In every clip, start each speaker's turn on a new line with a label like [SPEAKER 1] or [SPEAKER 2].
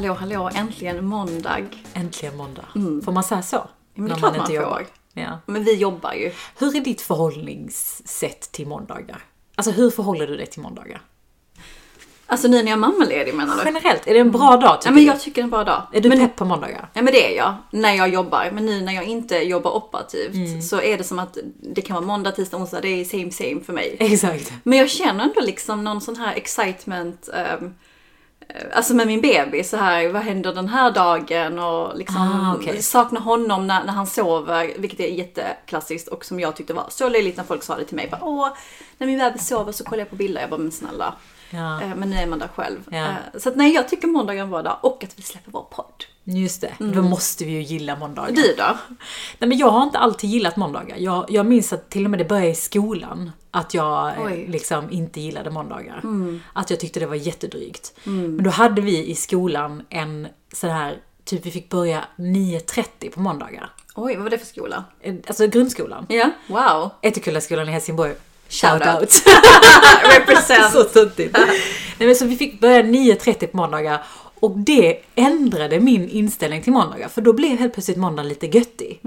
[SPEAKER 1] Hallå hallå, äntligen måndag.
[SPEAKER 2] Äntligen måndag. Får man säga så?
[SPEAKER 1] Mm. men det är klart man
[SPEAKER 2] inte
[SPEAKER 1] får.
[SPEAKER 2] Ja.
[SPEAKER 1] Men vi jobbar ju.
[SPEAKER 2] Hur är ditt förhållningssätt till måndagar? Alltså hur förhåller du dig till måndagar?
[SPEAKER 1] Alltså nu när jag är mammaledig menar du?
[SPEAKER 2] Generellt, är det en bra dag tycker
[SPEAKER 1] Ja men jag tycker det är en bra dag.
[SPEAKER 2] Är du
[SPEAKER 1] men,
[SPEAKER 2] pepp på måndagar?
[SPEAKER 1] Ja men det är jag, när jag jobbar. Men nu när jag inte jobbar operativt
[SPEAKER 2] Mm.
[SPEAKER 1] så är det som att det kan vara måndag, tisdag, onsdag. Det är same same för mig.
[SPEAKER 2] Exakt.
[SPEAKER 1] Men jag känner ändå liksom någon sån här excitement. eh, Alltså med min bebis så här, vad händer den här dagen och liksom
[SPEAKER 2] Ah, okej.
[SPEAKER 1] sakna honom när, när han sover, vilket är jätteklassiskt och som jag tyckte var så löjligt när folk sa det till mig. Bara, Åh, när min bebis sover så kollar jag på bilder. Jag bara, men snälla.
[SPEAKER 2] Ja,
[SPEAKER 1] Eh, Men nu är man där själv.
[SPEAKER 2] Ja.
[SPEAKER 1] Eh, Så att nej, jag tycker måndagen är en bra dag och att vi släpper vår podd.
[SPEAKER 2] just det. Då måste vi ju gilla måndagar.
[SPEAKER 1] Mm. Du då?
[SPEAKER 2] Nej men jag har inte alltid gillat måndagar. Jag, jag minns att till och med det började i skolan. Att jag eh,
[SPEAKER 1] Oj. Mm.
[SPEAKER 2] liksom inte gillade måndagar. Att jag tyckte det var jättedrygt. Men då hade vi i skolan en sån här, typ vi fick börja 9.30 på måndagar.
[SPEAKER 1] Oj, vad var det för skola?
[SPEAKER 2] Alltså grundskolan.
[SPEAKER 1] Ja, wow.
[SPEAKER 2] Ätekullaskolan i Helsingborg.
[SPEAKER 1] Shout
[SPEAKER 2] Shout
[SPEAKER 1] out.
[SPEAKER 2] out.
[SPEAKER 1] Represent.
[SPEAKER 2] så töntigt. Nej men så vi fick börja 9.30 på måndagar. Och det ändrade min inställning till måndagar. För då blev helt plötsligt måndagen lite göttig.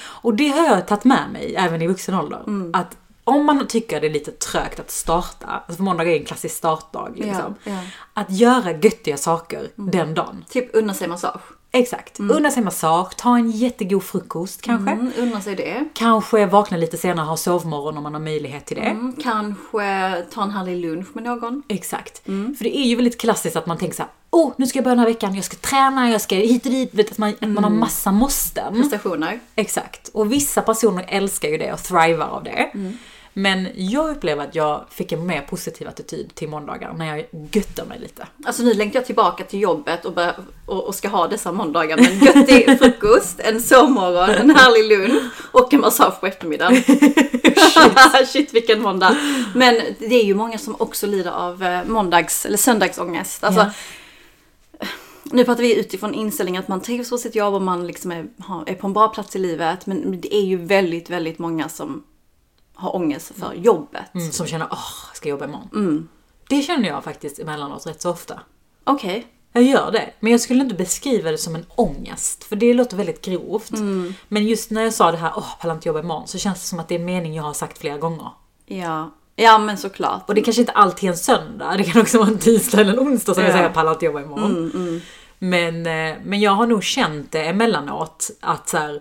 [SPEAKER 2] Och det har jag tagit med mig även i vuxen ålder. Att om man tycker det är lite trögt att starta, alltså för måndag är en klassisk startdag liksom.
[SPEAKER 1] Ja, ja.
[SPEAKER 2] Att göra göttiga saker den dagen.
[SPEAKER 1] Typ unna sig massage.
[SPEAKER 2] Exakt. Unna sig massage, ta en jättegod frukost kanske.
[SPEAKER 1] Mm, unna sig det.
[SPEAKER 2] Kanske vakna lite senare, ha sovmorgon om man har möjlighet till det.
[SPEAKER 1] Mm, kanske ta en härlig lunch med någon.
[SPEAKER 2] Exakt. För det är ju väldigt klassiskt att man tänker så här: åh nu ska jag börja den här veckan, jag ska träna, jag ska hit och dit. Vet, att, man, att man har massa måsten.
[SPEAKER 1] Prestationer.
[SPEAKER 2] Exakt. Och vissa personer älskar ju det och thrivar av det. Men jag upplever att jag fick en mer positiv attityd till måndagar när jag göttar mig lite.
[SPEAKER 1] Alltså nu längtar jag tillbaka till jobbet och, börja, och, och ska ha dessa måndagar med en göttig frukost, en sovmorgon, en härlig lunch och en massage på eftermiddagen. Shit. vilken måndag. Men det är ju många som också lider av eh, måndags eller söndagsångest. Alltså,
[SPEAKER 2] Ja.
[SPEAKER 1] Nu pratar vi utifrån inställningen att man trivs på sitt jobb och man liksom är, är på en bra plats i livet. Men det är ju väldigt, väldigt många som har ångest för jobbet.
[SPEAKER 2] Mm, som känner, åh, jag ska jobba imorgon. Det känner jag faktiskt emellanåt rätt så ofta.
[SPEAKER 1] Okej.
[SPEAKER 2] Jag gör det, men jag skulle inte beskriva det som en ångest, för det låter väldigt grovt. Men just när jag sa det här, åh, pallar inte jobba imorgon, så känns det som att det är en mening jag har sagt flera gånger.
[SPEAKER 1] Ja. ja, men såklart.
[SPEAKER 2] Och det kanske inte alltid är en söndag, det kan också vara en tisdag eller en onsdag som jag
[SPEAKER 1] Ja.
[SPEAKER 2] säger, jag pallar inte jobba imorgon. Men, eh, men jag har nog känt det emellanåt, att så här,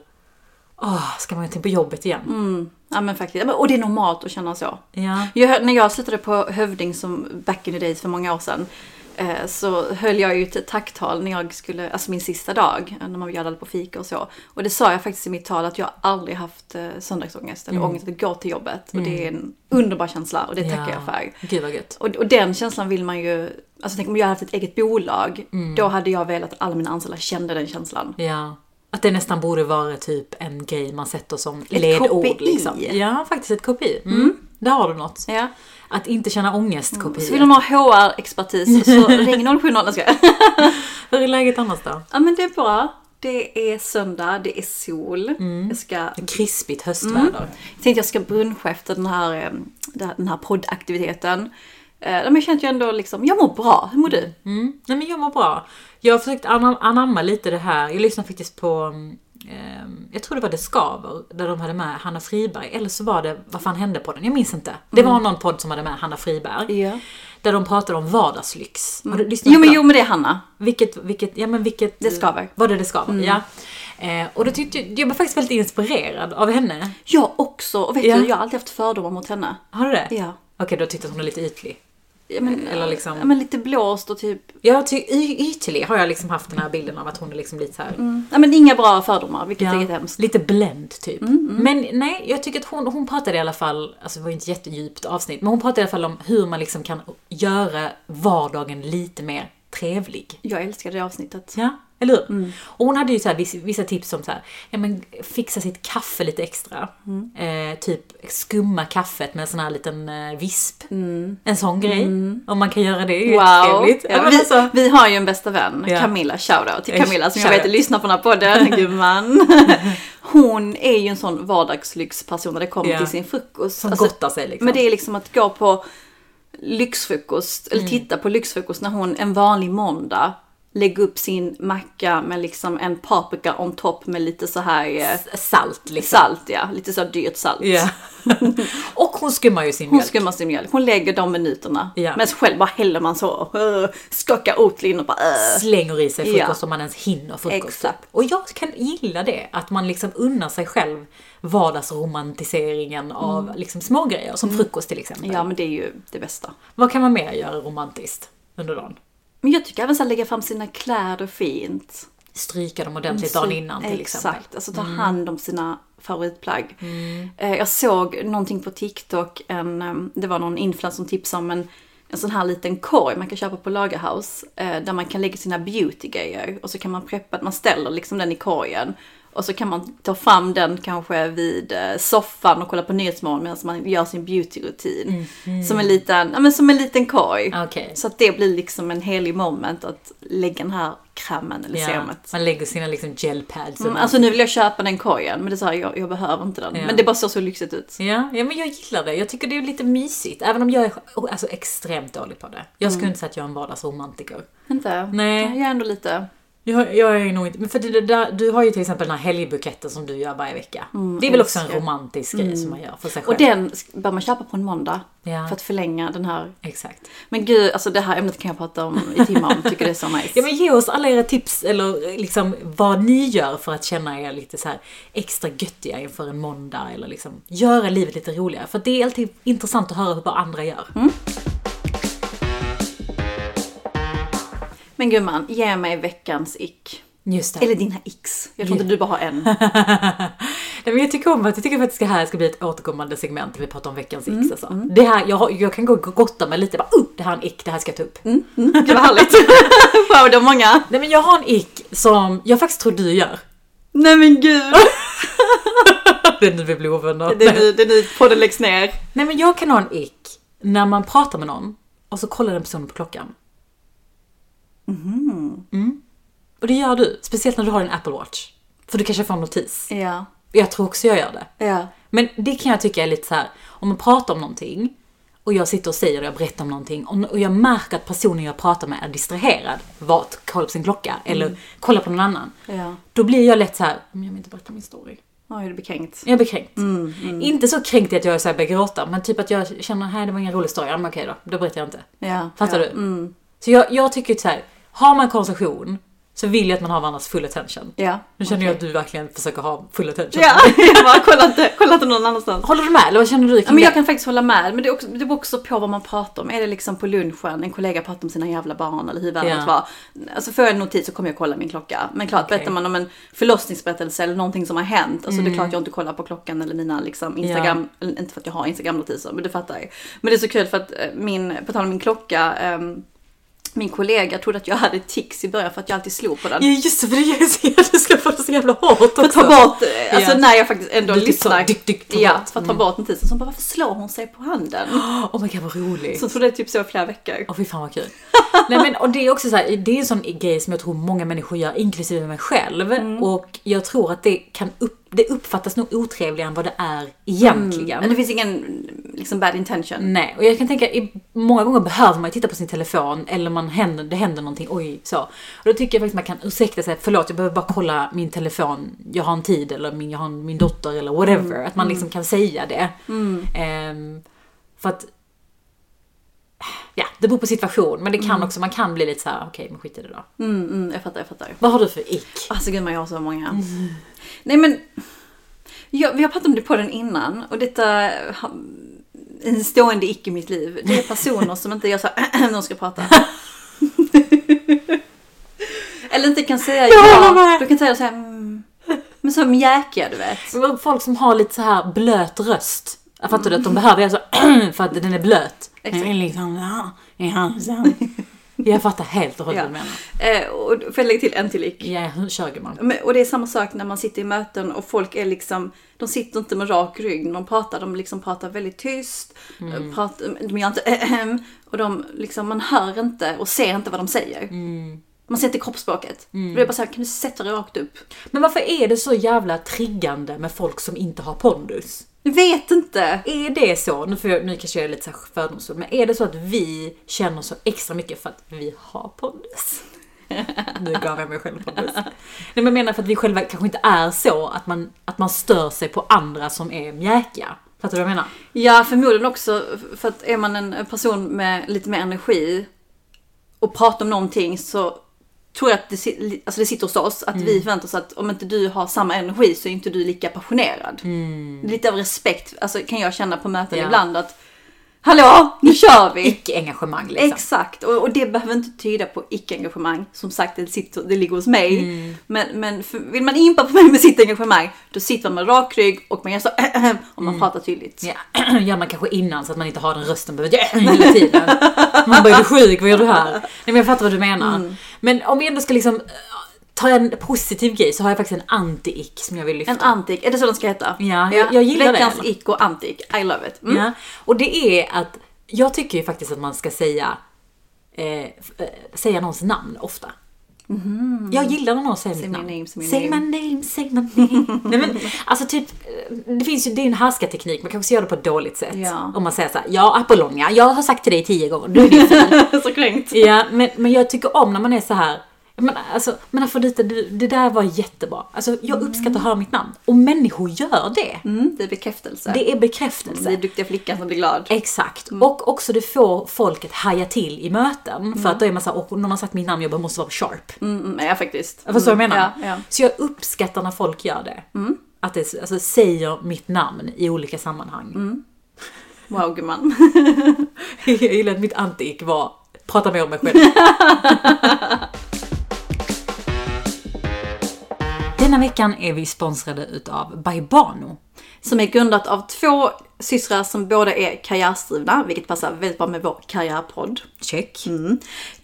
[SPEAKER 2] åh, ska man inte på jobbet igen?
[SPEAKER 1] Ja men faktiskt. Ja, Och det är normalt att känna så.
[SPEAKER 2] Ja.
[SPEAKER 1] Jag, när jag slutade på Hövding som back in the days för många år sedan. eh, Så höll jag ju ett tacktal när jag skulle, alltså min sista dag, när man bjöd på fika och så. Och det sa jag faktiskt i mitt tal att jag aldrig haft eh, söndagsångest eller ångest att gå till jobbet. Och det är en underbar känsla och det tackar jag för.
[SPEAKER 2] Gud vad gött.
[SPEAKER 1] Och, och den känslan vill man ju, alltså tänk om jag hade haft ett eget bolag, då hade jag velat att alla mina anställda kände den känslan.
[SPEAKER 2] Ja. Att det nästan borde vara typ en grej man sätter som ledord.
[SPEAKER 1] KPI.
[SPEAKER 2] Liksom. Ja, faktiskt ett KPI. Mm. Där har du något.
[SPEAKER 1] Ja.
[SPEAKER 2] Att inte känna ångest KPI.
[SPEAKER 1] Så vill de ha HR-expertis så ring 070. Jag skojar.
[SPEAKER 2] Hur är läget annars då?
[SPEAKER 1] Ja men det är bra. Det är söndag, det är sol. Jag ska,
[SPEAKER 2] Krispigt höstväder.
[SPEAKER 1] jag tänkte jag ska bruncha efter den här, eh, den här poddaktiviteten. Eh, Men jag känner jag ändå liksom, jag mår bra. Hur mår du?
[SPEAKER 2] Mm. Nej men jag mår bra. Jag har försökt anam- anamma lite det här. Jag lyssnade faktiskt på, mm, ehm, jag tror det var Det Skaver, där de hade med Hanna Friberg. Eller så var det, vad fan hände på den? Jag minns inte. Det var någon podd som hade med Hanna Friberg.
[SPEAKER 1] Ja.
[SPEAKER 2] Där de pratade om vardagslyx. Har du lyssnat
[SPEAKER 1] Jo men,
[SPEAKER 2] det?
[SPEAKER 1] jo men det är Hanna.
[SPEAKER 2] Vilket, vilket, ja men vilket...
[SPEAKER 1] Det skaver.
[SPEAKER 2] Var det Det Skaver? Ja. Eh, och då tyckte jag, jag var faktiskt väldigt inspirerad av henne.
[SPEAKER 1] Jag också. Och vet
[SPEAKER 2] Ja.
[SPEAKER 1] du, jag har alltid haft fördomar mot henne.
[SPEAKER 2] Har du det?
[SPEAKER 1] Ja.
[SPEAKER 2] Okej, då tyckte jag att hon är lite ytlig.
[SPEAKER 1] Ja, men,
[SPEAKER 2] Eller liksom-
[SPEAKER 1] ja, men lite blåst och typ...
[SPEAKER 2] Jag ty- ytlig har jag liksom haft den här bilden av att hon är liksom lite så här.
[SPEAKER 1] Ja men inga bra fördomar, vilket
[SPEAKER 2] Ja,
[SPEAKER 1] är jättehemskt.
[SPEAKER 2] lite blend typ. Men nej, jag tycker att hon, hon pratade i alla fall, alltså det var ju inte ett jättedjupt avsnitt, men hon pratade i alla fall om hur man liksom kan göra vardagen lite mer trevlig.
[SPEAKER 1] Jag älskar det avsnittet.
[SPEAKER 2] Ja, eller hur? Och hon hade ju så här vissa, tips som så här, ja men fixa sitt kaffe lite extra. Eh, typ skumma kaffet med en sån här liten eh, visp. En sån grej. Om man kan göra det ju
[SPEAKER 1] Wow!
[SPEAKER 2] trevligt.
[SPEAKER 1] Ja,
[SPEAKER 2] men
[SPEAKER 1] vi,
[SPEAKER 2] alltså-
[SPEAKER 1] vi har ju en bästa vän,
[SPEAKER 2] Ja.
[SPEAKER 1] Camilla, shoutout till
[SPEAKER 2] Eh,
[SPEAKER 1] Camilla som jag vet lyssnar på den här podden, gumman. Hon är ju en sån vardagslyxperson när det kommer
[SPEAKER 2] Ja.
[SPEAKER 1] till sin frukost.
[SPEAKER 2] Som
[SPEAKER 1] Alltså,
[SPEAKER 2] gottar sig liksom.
[SPEAKER 1] Men det är liksom att gå på lyxfrukost,
[SPEAKER 2] Mm.
[SPEAKER 1] eller titta på lyxfrukost när hon en vanlig måndag lägga upp sin macka med liksom en paprika on top med lite så här eh,
[SPEAKER 2] Salt liksom.
[SPEAKER 1] salt, ja. Lite så här dyrt salt.
[SPEAKER 2] Ja. och hon skummar ju sin
[SPEAKER 1] Hon
[SPEAKER 2] mjölk.
[SPEAKER 1] skummar sin mjölk. Hon lägger de minuterna.
[SPEAKER 2] Ja.
[SPEAKER 1] Men själv bara häller man så. Uh, skakar Oatly och bara uh.
[SPEAKER 2] Slänger i sig frukost
[SPEAKER 1] Ja.
[SPEAKER 2] om man ens hinner frukost.
[SPEAKER 1] Exakt.
[SPEAKER 2] Och jag kan gilla det, att man liksom unnar sig själv vardagsromantiseringen av liksom smågrejer, som frukost till exempel.
[SPEAKER 1] Ja men det är ju det bästa.
[SPEAKER 2] Vad kan man mer göra romantiskt under dagen?
[SPEAKER 1] Men jag tycker även så här, lägga fram sina kläder fint.
[SPEAKER 2] Stryka dem ordentligt dagen innan till exempel.
[SPEAKER 1] Exakt, alltså ta hand om sina favoritplagg. Eh, Jag såg någonting på TikTok, en, eh, det var någon influencer som tipsade om en, en sån här liten korg man kan köpa på Lagerhaus. eh, Där man kan lägga sina beautygrejer och så kan man preppa, man ställer liksom den i korgen. Och så kan man ta fram den kanske vid eh, soffan och kolla på Nyhetsmorgon medan man gör sin beautyrutin. Som en liten, ja men som en liten korg.
[SPEAKER 2] Okej.
[SPEAKER 1] Så att det blir liksom en helig moment att lägga den här krämen eller
[SPEAKER 2] Ja,
[SPEAKER 1] serumet.
[SPEAKER 2] man lägger sina liksom gelpads.
[SPEAKER 1] Mm, alltså nu vill jag köpa den korgen, men det sa jag, jag, jag behöver inte den.
[SPEAKER 2] Ja.
[SPEAKER 1] Men det bara såg så lyxigt ut.
[SPEAKER 2] Ja, ja, men jag gillar det. Jag tycker det är lite mysigt. Även om jag är alltså, extremt dålig på det. Jag skulle inte säga att jag är en vardagsromantiker.
[SPEAKER 1] Inte?
[SPEAKER 2] Nej.
[SPEAKER 1] Jag är ändå lite.
[SPEAKER 2] Jag, jag är nog inte... Men för det, där, du har ju till exempel den här helgbuketten som du gör varje vecka. det är väl också en romantisk grej som man gör för sig själv.
[SPEAKER 1] Och den bör man köpa på en måndag.
[SPEAKER 2] Ja.
[SPEAKER 1] För att förlänga den här.
[SPEAKER 2] Exakt.
[SPEAKER 1] Men gud, alltså det här ämnet kan jag prata om i timmar om. Tycker det är så nice.
[SPEAKER 2] Ja men ge oss alla era tips eller liksom vad ni gör för att känna er lite så här extra göttiga inför en måndag eller liksom göra livet lite roligare. För det är alltid intressant att höra vad andra gör.
[SPEAKER 1] Men gumman, ge mig veckans ick.
[SPEAKER 2] Just det.
[SPEAKER 1] Eller dina icks. Jag tror inte du bara har en.
[SPEAKER 2] Nej, men jag tycker om att jag tycker faktiskt att det här ska bli ett återkommande segment där vi pratar om veckans icks. Alltså. Det här, jag, jag kan gå och gotta mig lite, bara, uh, det här är en ick, det här ska jag ta upp.
[SPEAKER 1] Gud vad härligt. wow, det är många.
[SPEAKER 2] Nej men jag har en ick som jag faktiskt tror du gör.
[SPEAKER 1] Nej men gud.
[SPEAKER 2] det är nu vi blir ovänner.
[SPEAKER 1] Det är nu, det är nu podden läggs ner.
[SPEAKER 2] Nej men jag kan ha en ick när man pratar med någon och så kollar den personen på klockan. Mm. Och det gör du, speciellt när du har en Apple Watch. För du kanske får en notis.
[SPEAKER 1] Ja.
[SPEAKER 2] Jag tror också jag gör det.
[SPEAKER 1] Ja.
[SPEAKER 2] Men det kan jag tycka är lite så här, om man pratar om någonting och jag sitter och säger det, jag berättar om någonting och jag märker att personen jag pratar med är distraherad, vart kollar på sin klocka eller kollar på någon annan.
[SPEAKER 1] Ja.
[SPEAKER 2] Då blir jag lätt så här, men jag vill inte berätta min story.
[SPEAKER 1] Oj, det blir kränkt.
[SPEAKER 2] Jag blir kränkt. Inte så kränkt att jag så här börjar gråta, men typ att jag känner, här det var ingen rolig story, ja, men okej då, då berättar jag inte.
[SPEAKER 1] Ja.
[SPEAKER 2] Fattar
[SPEAKER 1] ja.
[SPEAKER 2] du?
[SPEAKER 1] Mm.
[SPEAKER 2] Så jag, jag tycker så här, har man konversation så vill jag att man har varandras full attention.
[SPEAKER 1] Ja.
[SPEAKER 2] Nu känner jag att du verkligen försöker ha full attention.
[SPEAKER 1] Ja, jag bara kolla inte, kolla inte någon annanstans.
[SPEAKER 2] Håller du med eller vad känner du
[SPEAKER 1] Ja, men jag kan faktiskt hålla med, men det, är också, det beror också på vad man pratar om. Är det liksom på lunchen, en kollega pratar om sina jävla barn eller hur världen
[SPEAKER 2] Ja.
[SPEAKER 1] var. Alltså får jag en notis så kommer jag kolla min klocka. Men klart,
[SPEAKER 2] Okej.
[SPEAKER 1] berättar man om en förlossningsberättelse eller någonting som har hänt. Alltså det är klart jag inte kollar på klockan eller mina liksom Instagram, eller inte för att jag har Instagram-notiser, men du fattar. Men det är så kul för att eh, min, på tal om min klocka, ehm, min kollega trodde att jag hade tics i början för att jag alltid slog på den.
[SPEAKER 2] Ja just det, för det du ska få det så jävla hårt också.
[SPEAKER 1] För att ta bort, eh, alltså
[SPEAKER 2] Ja.
[SPEAKER 1] när jag faktiskt ändå
[SPEAKER 2] Du
[SPEAKER 1] lyssnar.
[SPEAKER 2] dyk, dyk,
[SPEAKER 1] ja,
[SPEAKER 2] bort.
[SPEAKER 1] för att ta bort notisen. Så hon bara, varför slår hon sig på handen?
[SPEAKER 2] Oh my god vad roligt.
[SPEAKER 1] Så trodde jag typ så flera veckor.
[SPEAKER 2] Åh fy fan vad kul. Nej men och det är också så här, det är en sån grej som jag tror många människor gör, inklusive mig själv.
[SPEAKER 1] Mm.
[SPEAKER 2] Och jag tror att det kan upp, det uppfattas nog otrevligare än vad det är egentligen.
[SPEAKER 1] Men det finns ingen liksom bad intention.
[SPEAKER 2] Nej, och jag kan tänka många gånger behöver man titta på sin telefon eller man händer, det händer någonting, oj så. Och då tycker jag faktiskt man kan ursäkta sig, förlåt jag behöver bara kolla min telefon, jag har en tid eller min, jag har en, min dotter eller whatever. Att man liksom kan säga det. Ehm, för att Ja, det beror på situation, men det kan också, man kan bli lite så här: okej men skit i det då.
[SPEAKER 1] Mm, mm, jag fattar, jag fattar.
[SPEAKER 2] Vad har du för ick?
[SPEAKER 1] Alltså gud, man jag har så många. Nej men, jag, vi har pratat om det på den innan och detta en stående ick i mitt liv. Det är personer som inte gör så när de ska prata. Eller inte kan säga ja. Du kan säga så här, mm. men så mjäkiga du vet.
[SPEAKER 2] Folk som har lite så här blöt röst. Jag fattar du att de behöver göra så för att den är blöt.
[SPEAKER 1] Exakt.
[SPEAKER 2] Den är liksom ja, i halsen. Jag fattar helt och hållet vad du menar.
[SPEAKER 1] Eh, och får jag lägga till en till ick?
[SPEAKER 2] Ja, hur kör man?
[SPEAKER 1] Men, och det är samma sak när man sitter i möten och folk är liksom, de sitter inte med rak rygg de pratar, de liksom pratar väldigt tyst,
[SPEAKER 2] Mm.
[SPEAKER 1] pratar, de gör inte ehem, och de liksom, man hör inte och ser inte vad de säger.
[SPEAKER 2] Mm.
[SPEAKER 1] Man ser inte kroppsspråket. Det är bara så här, kan du sätta dig rakt upp?
[SPEAKER 2] Men varför är det så jävla triggande med folk som inte har pondus?
[SPEAKER 1] Jag vet inte.
[SPEAKER 2] Är det så, nu, får jag, nu kanske jag är lite så fördomsfull, men är det så att vi känner så extra mycket för att vi har pondus? Nu gav jag mig själv buss. Nej men jag menar för att vi själva kanske inte är så att man, att man stör sig på andra som är mjäkiga. Fattar du vad jag menar?
[SPEAKER 1] Ja, förmodligen också för att är man en person med lite mer energi och pratar om någonting så tror jag att det, alltså det sitter hos oss att vi förväntar oss att om inte du har samma energi så är inte du lika passionerad. Lite av respekt alltså, kan jag känna på möten
[SPEAKER 2] Ja.
[SPEAKER 1] ibland att Hallå, nu kör vi!
[SPEAKER 2] Icke-engagemang liksom.
[SPEAKER 1] Exakt, och, och det behöver inte tyda på icke-engagemang. Som sagt, det, sitter, det ligger hos mig.
[SPEAKER 2] Mm.
[SPEAKER 1] Men, men för, vill man impa på mig med sitt engagemang, då sitter man rak rygg och man gör så och man pratar tydligt.
[SPEAKER 2] Ja, gör man kanske innan så att man inte har den rösten behöver hela tiden. Man bara, är du sjuk? Vad gör du här? Nej men jag fattar vad du menar.
[SPEAKER 1] Mm.
[SPEAKER 2] Men om vi ändå ska liksom eh, ta en positiv grej så har jag faktiskt en anti-ick som jag vill lyfta.
[SPEAKER 1] En antik, är det så den ska heta?
[SPEAKER 2] Ja, jag- jag gillar.
[SPEAKER 1] Veckans ick och antik, I love it. Mm.
[SPEAKER 2] Ja, och det är att jag tycker ju faktiskt att man ska säga eh, eh, säga någons namn ofta. Jag gillar när någon säger mitt namn.
[SPEAKER 1] name, say
[SPEAKER 2] say
[SPEAKER 1] name.
[SPEAKER 2] my name, say my name. Nej, men, alltså typ, det finns ju, det är en härskarteknik, man kanske gör det på ett dåligt sätt.
[SPEAKER 1] Ja.
[SPEAKER 2] Om man säger så här, ja Apollonia, jag har sagt till dig tio gånger, du är din
[SPEAKER 1] så kränkt.
[SPEAKER 2] Ja, men, men jag tycker om när man är så här. Men alltså, men Afrodita, du, det där var jättebra. Alltså, jag uppskattar att höra mitt namn. Och människor gör det.
[SPEAKER 1] Mm, det är bekräftelse.
[SPEAKER 2] Det är bekräftelse.
[SPEAKER 1] Det är duktiga flickan som blir glad.
[SPEAKER 2] Exakt. Och också det får folk att haja till i möten. För att då är man såhär, och någon har sagt mitt namn, jag bara måste vara sharp.
[SPEAKER 1] Mm, mm, ja, faktiskt.
[SPEAKER 2] Förstår vad jag menar?
[SPEAKER 1] Ja, ja.
[SPEAKER 2] Så jag uppskattar när folk gör det. Att det alltså, säger mitt namn i olika sammanhang.
[SPEAKER 1] Wow, gumman.
[SPEAKER 2] jag gillar att mitt antik var, prata mer om mig själv. Denna veckan är vi sponsrade utav Baibano.
[SPEAKER 1] Som är grundat av två systrar som båda är karriärsdrivna, vilket passar väldigt bra med vår karriärpodd.
[SPEAKER 2] Check.
[SPEAKER 1] Mm.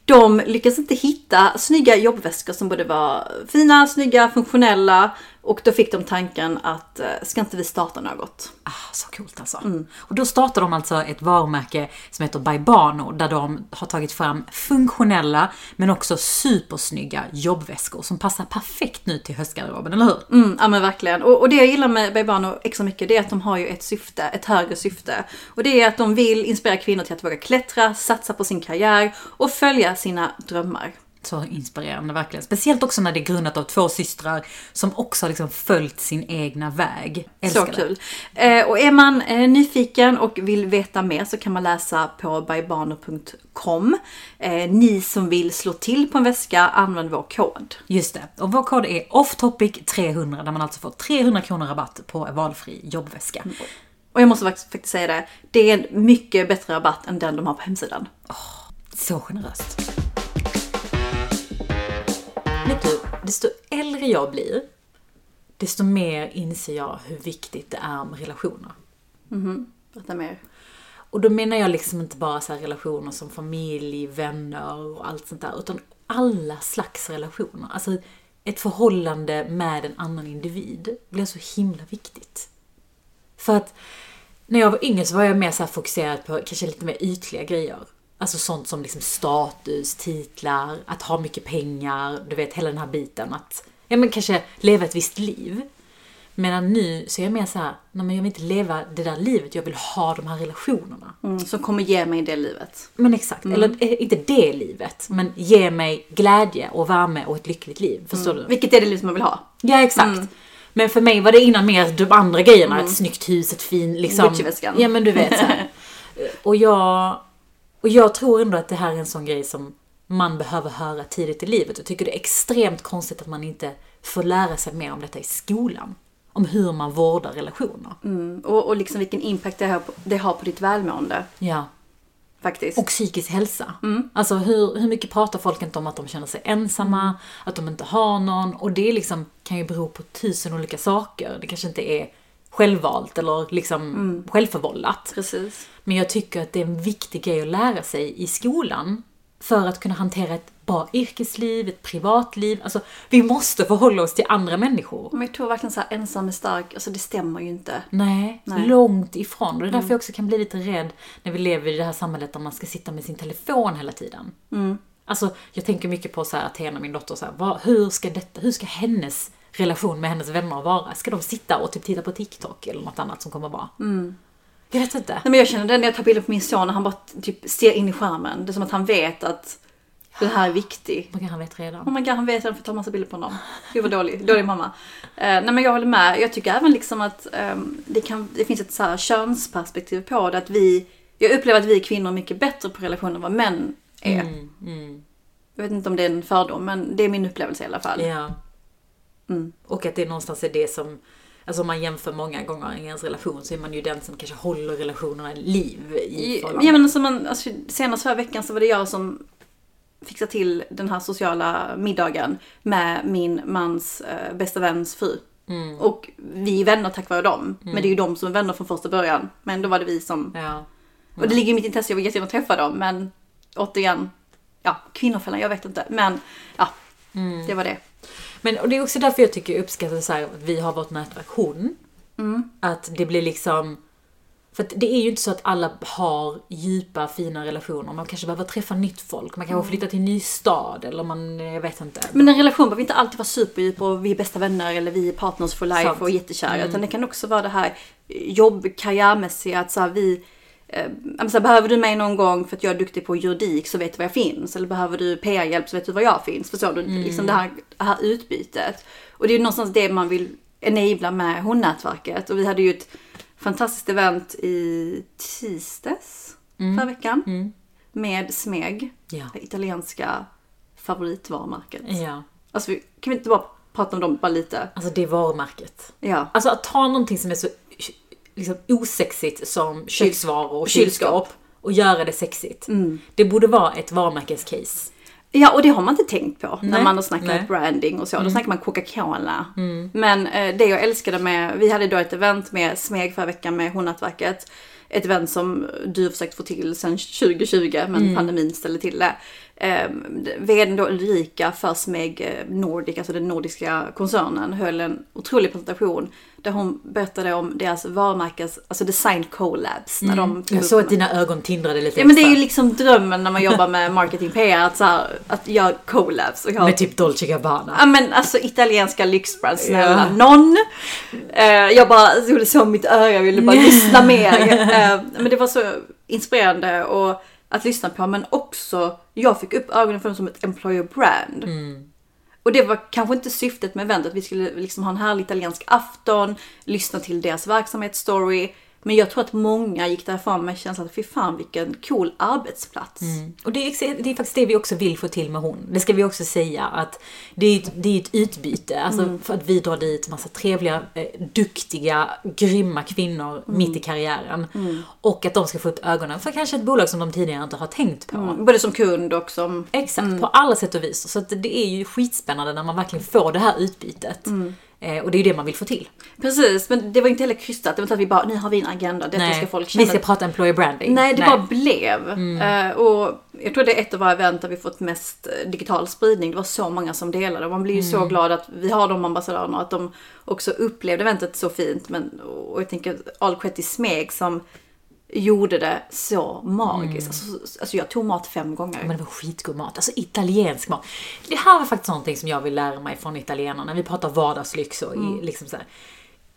[SPEAKER 1] De lyckades inte hitta snygga jobbväskor som både var fina, snygga, funktionella och då fick de tanken att eh, ska inte vi starta något?
[SPEAKER 2] Ah, så coolt alltså. Och då startar de alltså ett varumärke som heter Baibano där de har tagit fram funktionella men också supersnygga jobbväskor som passar perfekt nu till höstgarderoben, eller hur?
[SPEAKER 1] Mm, ja men verkligen. Och, och det jag gillar med Baibano extra mycket det är att de har ju ett syfte, ett högre syfte. Och det är att de vill inspirera kvinnor till att våga klättra, satsa på sin karriär och följa sina drömmar.
[SPEAKER 2] Så inspirerande verkligen. Speciellt också när det är grundat av två systrar som också har liksom följt sin egna väg. Älskar
[SPEAKER 1] Så
[SPEAKER 2] det.
[SPEAKER 1] kul. Eh, och är man eh, nyfiken och vill veta mer så kan man läsa på bybano.com. Eh, ni som vill slå till på en väska, använd vår kod.
[SPEAKER 2] Just det. Och vår kod är offtopic300 där man alltså får 300 kronor rabatt på valfri jobbväska.
[SPEAKER 1] Och jag måste faktiskt, säga det, det är en mycket bättre rabatt än den de har på hemsidan.
[SPEAKER 2] Så generöst. Vet du, desto äldre jag blir, desto mer inser jag hur viktigt det är med relationer.
[SPEAKER 1] Berätta mer.
[SPEAKER 2] Och då menar jag liksom inte bara så relationer som familj, vänner och allt sånt där, utan alla slags relationer. Alltså ett förhållande med en annan individ blir så himla viktigt. För att när jag var yngre så var jag mer så fokuserad på kanske lite mer ytliga grejer. Alltså sånt som liksom status, titlar, att ha mycket pengar, du vet hela den här biten. Att ja, men kanske leva ett visst liv. Medan nu så är jag mer så här, nej men jag vill inte leva det där livet, jag vill ha de här relationerna.
[SPEAKER 1] Mm, som kommer ge mig det livet.
[SPEAKER 2] Men exakt, eller eh, inte det livet, men ge mig glädje och värme och ett lyckligt liv. Förstår du?
[SPEAKER 1] Vilket är det livet man vill ha.
[SPEAKER 2] Ja, exakt. Men för mig var det innan mer de andra grejerna. Ett snyggt hus, ett fin liksom...
[SPEAKER 1] Gucci-väskan.
[SPEAKER 2] Ja men du vet så här. och, jag, och jag tror ändå att det här är en sån grej som man behöver höra tidigt i livet. Jag tycker det är extremt konstigt att man inte får lära sig mer om detta i skolan. Om hur man vårdar relationer.
[SPEAKER 1] Mm, och, och liksom vilken impact det har, på, det har på ditt välmående.
[SPEAKER 2] Ja.
[SPEAKER 1] Faktiskt.
[SPEAKER 2] Och psykisk hälsa. Alltså hur, hur mycket pratar folk inte om att de känner sig ensamma, att de inte har någon. Och det liksom kan ju bero på tusen olika saker. Det kanske inte är självvalt eller liksom självförvållat.
[SPEAKER 1] Precis.
[SPEAKER 2] Men jag tycker att det är en viktig grej att lära sig i skolan. För att kunna hantera ett bra yrkesliv, ett privatliv. Alltså, vi måste förhålla oss till andra människor.
[SPEAKER 1] Men jag tror verkligen så här ensam är stark, alltså det stämmer ju inte.
[SPEAKER 2] Nej,
[SPEAKER 1] Nej.
[SPEAKER 2] långt ifrån. Och det är därför jag också kan bli lite rädd när vi lever i det här samhället där man ska sitta med sin telefon hela tiden. Alltså, jag tänker mycket på så här, Athena, min dotter, så här, vad, hur, ska detta, hur ska hennes relation med hennes vänner vara? Ska de sitta och typ titta på TikTok eller något annat som kommer vara? Jag vet inte.
[SPEAKER 1] Nej, men jag känner det när jag tar bilder på min son och han bara typ ser in i skärmen. Det är som att han vet att Den här är viktig.
[SPEAKER 2] Man kanske vet redan.
[SPEAKER 1] Oh my god, han vet redan för att ta massa bilder på honom. Gud vad dålig, dålig mamma. Eh, nej men jag håller med. Jag tycker även liksom att ehm, det, kan, det finns ett så här könsperspektiv på det. Att vi, jag upplever att vi kvinnor är mycket bättre på relationer än vad män är.
[SPEAKER 2] Mm, mm.
[SPEAKER 1] Jag vet inte om det är en fördom, men det är min upplevelse i alla fall.
[SPEAKER 2] Ja.
[SPEAKER 1] Mm.
[SPEAKER 2] Och att det någonstans är det som, alltså om man jämför många gånger i ens relation så är man ju den som kanske håller relationerna i liv i
[SPEAKER 1] Ja, men alltså man, alltså, senast förra veckan så var det jag som fixade till den här sociala middagen med min mans eh, bästa väns fru.
[SPEAKER 2] Mm.
[SPEAKER 1] Och vi är vänner tack vare dem. Men det är ju de som är vänner från första början. Men då var det vi som...
[SPEAKER 2] Ja.
[SPEAKER 1] Och det ligger i mitt intresse, jag vill jättegärna träffa dem. Men återigen, ja, kvinnofällan, jag vet inte. Men ja,
[SPEAKER 2] Mm.
[SPEAKER 1] det var det.
[SPEAKER 2] Men och det är också därför jag tycker jag uppskattar så här, att vi har vårt nätverk hon.
[SPEAKER 1] Mm.
[SPEAKER 2] Att det blir liksom... För att det är ju inte så att alla har djupa, fina relationer. Man kanske behöver träffa nytt folk. Man kanske flyttar till en ny stad eller man, jag vet inte.
[SPEAKER 1] Men en relation behöver inte alltid vara superdjup och vi är bästa vänner eller vi är partners for life
[SPEAKER 2] Sant.
[SPEAKER 1] och jättekära. Utan det kan också vara det här jobb, karriärmässiga, att så här, vi eh, behöver du mig någon gång för att jag är duktig på juridik så vet du var jag finns. Eller behöver du PR-hjälp så vet du var jag finns. Förstår du? Liksom det här, det här utbytet. Och det är ju någonstans det man vill enabla med hon-nätverket. Och vi hade ju ett fantastiskt event i tisdags förra veckan. Med Smeg,
[SPEAKER 2] Ja.
[SPEAKER 1] det italienska favoritvarumärket.
[SPEAKER 2] Ja.
[SPEAKER 1] Alltså vi, kan vi inte bara prata om dem bara lite?
[SPEAKER 2] Alltså det varumärket.
[SPEAKER 1] Ja.
[SPEAKER 2] Alltså att ta någonting som är så liksom, osexigt som köksvaror och
[SPEAKER 1] kylskåp.
[SPEAKER 2] och göra det sexigt. Det borde vara ett varumärkescase.
[SPEAKER 1] Ja, och det har man inte tänkt på när
[SPEAKER 2] Nej,
[SPEAKER 1] man har snackat
[SPEAKER 2] nej.
[SPEAKER 1] branding och så. Då snackar man Coca-Cola. Men eh, det jag älskade med, vi hade då ett event med Smeg förra veckan med Honnätverket. Ett event som du har försökt få till sedan 2020 men pandemin ställde till det. Eh, vdn då Ulrika för Smeg eh, Nordic, alltså den nordiska koncernen, höll en otrolig presentation där hon berättade om deras varumärkes, alltså design collabs. När de tog
[SPEAKER 2] Jag såg att dina ögon tindrade lite
[SPEAKER 1] Ja men det är ju liksom drömmen när man jobbar med marketing PR att, så här, att göra collabs. Och jag,
[SPEAKER 2] Med typ Dolce Gabbana.
[SPEAKER 1] Ja men alltså italienska lyxbrand, snälla
[SPEAKER 2] Ja.
[SPEAKER 1] någon. Eh, jag bara gjorde så mitt öra, jag ville bara lyssna mer. Eh, men det var så inspirerande och att lyssna på men också jag fick upp ögonen för dem som ett employer brand. Och det var kanske inte syftet med eventet, vi skulle liksom ha en härlig italiensk afton, lyssna till deras verksamhetsstory. Men jag tror att många gick därifrån med känslan att fy fan vilken cool arbetsplats.
[SPEAKER 2] Och det är, det är faktiskt det vi också vill få till med hon. Det ska vi också säga att det är ett, det är ett utbyte. Alltså för att vi drar dit massa trevliga, eh, duktiga, grymma kvinnor mitt i karriären. Och att de ska få upp ögonen för kanske ett bolag som de tidigare inte har tänkt på.
[SPEAKER 1] Mm, Både som kund och som...
[SPEAKER 2] Exakt, på alla sätt och vis. Så det är ju skitspännande när man verkligen får det här utbytet. Eh, och det är ju det man vill få till.
[SPEAKER 1] Precis, men det var inte heller krystat. Det var inte att vi bara, nu har vi en agenda, detta ska folk känna.
[SPEAKER 2] vi ska prata employer branding.
[SPEAKER 1] Nej, det bara blev. Eh, och jag tror det är ett av våra event där vi fått mest eh, digital spridning. Det var så många som delade. Och man blir ju så glad att vi har de ambassadörerna. Att de också upplevde eventet så fint. Men, och jag tänker all credit till Smeg som gjorde det så magiskt. Alltså, alltså jag tog mat fem gånger.
[SPEAKER 2] Men det var skitgod mat. Alltså italiensk mat. Det här var faktiskt någonting som jag vill lära mig från italienarna. Vi pratar vardagslyx och i, liksom så här.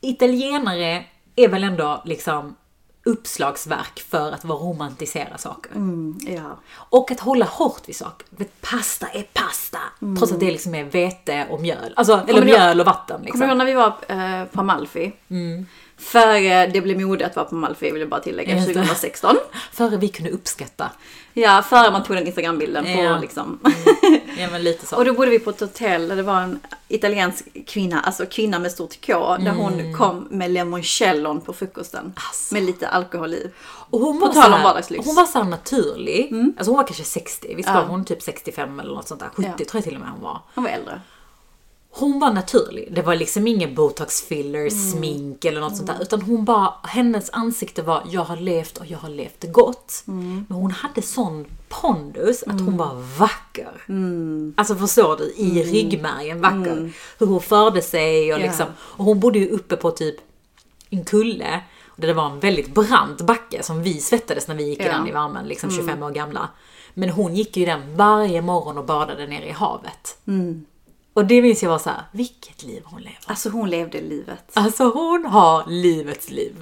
[SPEAKER 2] Italienare är väl ändå liksom uppslagsverk för att vara romantisera saker.
[SPEAKER 1] Mm, ja.
[SPEAKER 2] Och att hålla hårt vid saker. Vet, pasta är pasta. Trots att det liksom är vete och mjöl. Alltså, eller
[SPEAKER 1] Mm. du ihåg-
[SPEAKER 2] mjöl och vatten.
[SPEAKER 1] Kommer du
[SPEAKER 2] Liksom.
[SPEAKER 1] ihåg när vi var eh, på Amalfi? Före det blev mode att vara på Amalfi vill jag bara tillägga,
[SPEAKER 2] Just det.
[SPEAKER 1] 2016.
[SPEAKER 2] Före vi kunde uppskatta.
[SPEAKER 1] Ja, före man tog den Instagram-bilden på
[SPEAKER 2] Ja.
[SPEAKER 1] liksom.
[SPEAKER 2] Ja men lite så.
[SPEAKER 1] Och då bodde vi på ett hotell där det var en italiensk kvinna, alltså kvinna med stort K, där hon kom med limoncellon på frukosten.
[SPEAKER 2] Alltså.
[SPEAKER 1] Med lite alkohol i.
[SPEAKER 2] Och hon
[SPEAKER 1] På
[SPEAKER 2] var,
[SPEAKER 1] tal
[SPEAKER 2] så
[SPEAKER 1] om
[SPEAKER 2] här,
[SPEAKER 1] vardagslyx.
[SPEAKER 2] hon var så naturlig. Alltså hon var kanske 60, visst var
[SPEAKER 1] Ja.
[SPEAKER 2] hon typ 65 eller något sånt där. 70
[SPEAKER 1] Ja.
[SPEAKER 2] tror jag till och med hon var.
[SPEAKER 1] Hon var äldre.
[SPEAKER 2] Hon var naturlig. Det var liksom ingen botox filler,
[SPEAKER 1] Mm.
[SPEAKER 2] smink eller något sånt där. Utan hon bara, hennes ansikte var jag har levt och jag har levt gott.
[SPEAKER 1] Mm.
[SPEAKER 2] Men hon hade sån pondus att hon var vacker. Alltså förstår du? I ryggmärgen vacker. Hur hon förde sig och liksom. Och hon bodde ju uppe på typ en kulle. Och det var en väldigt brant backe som vi svettades när vi gick i den i värmen, liksom 25 år gamla. Men hon gick ju den varje morgon och badade nere i havet. Och det minns jag var så här, vilket liv hon lever.
[SPEAKER 1] Alltså hon levde livet.
[SPEAKER 2] Alltså hon har livets liv.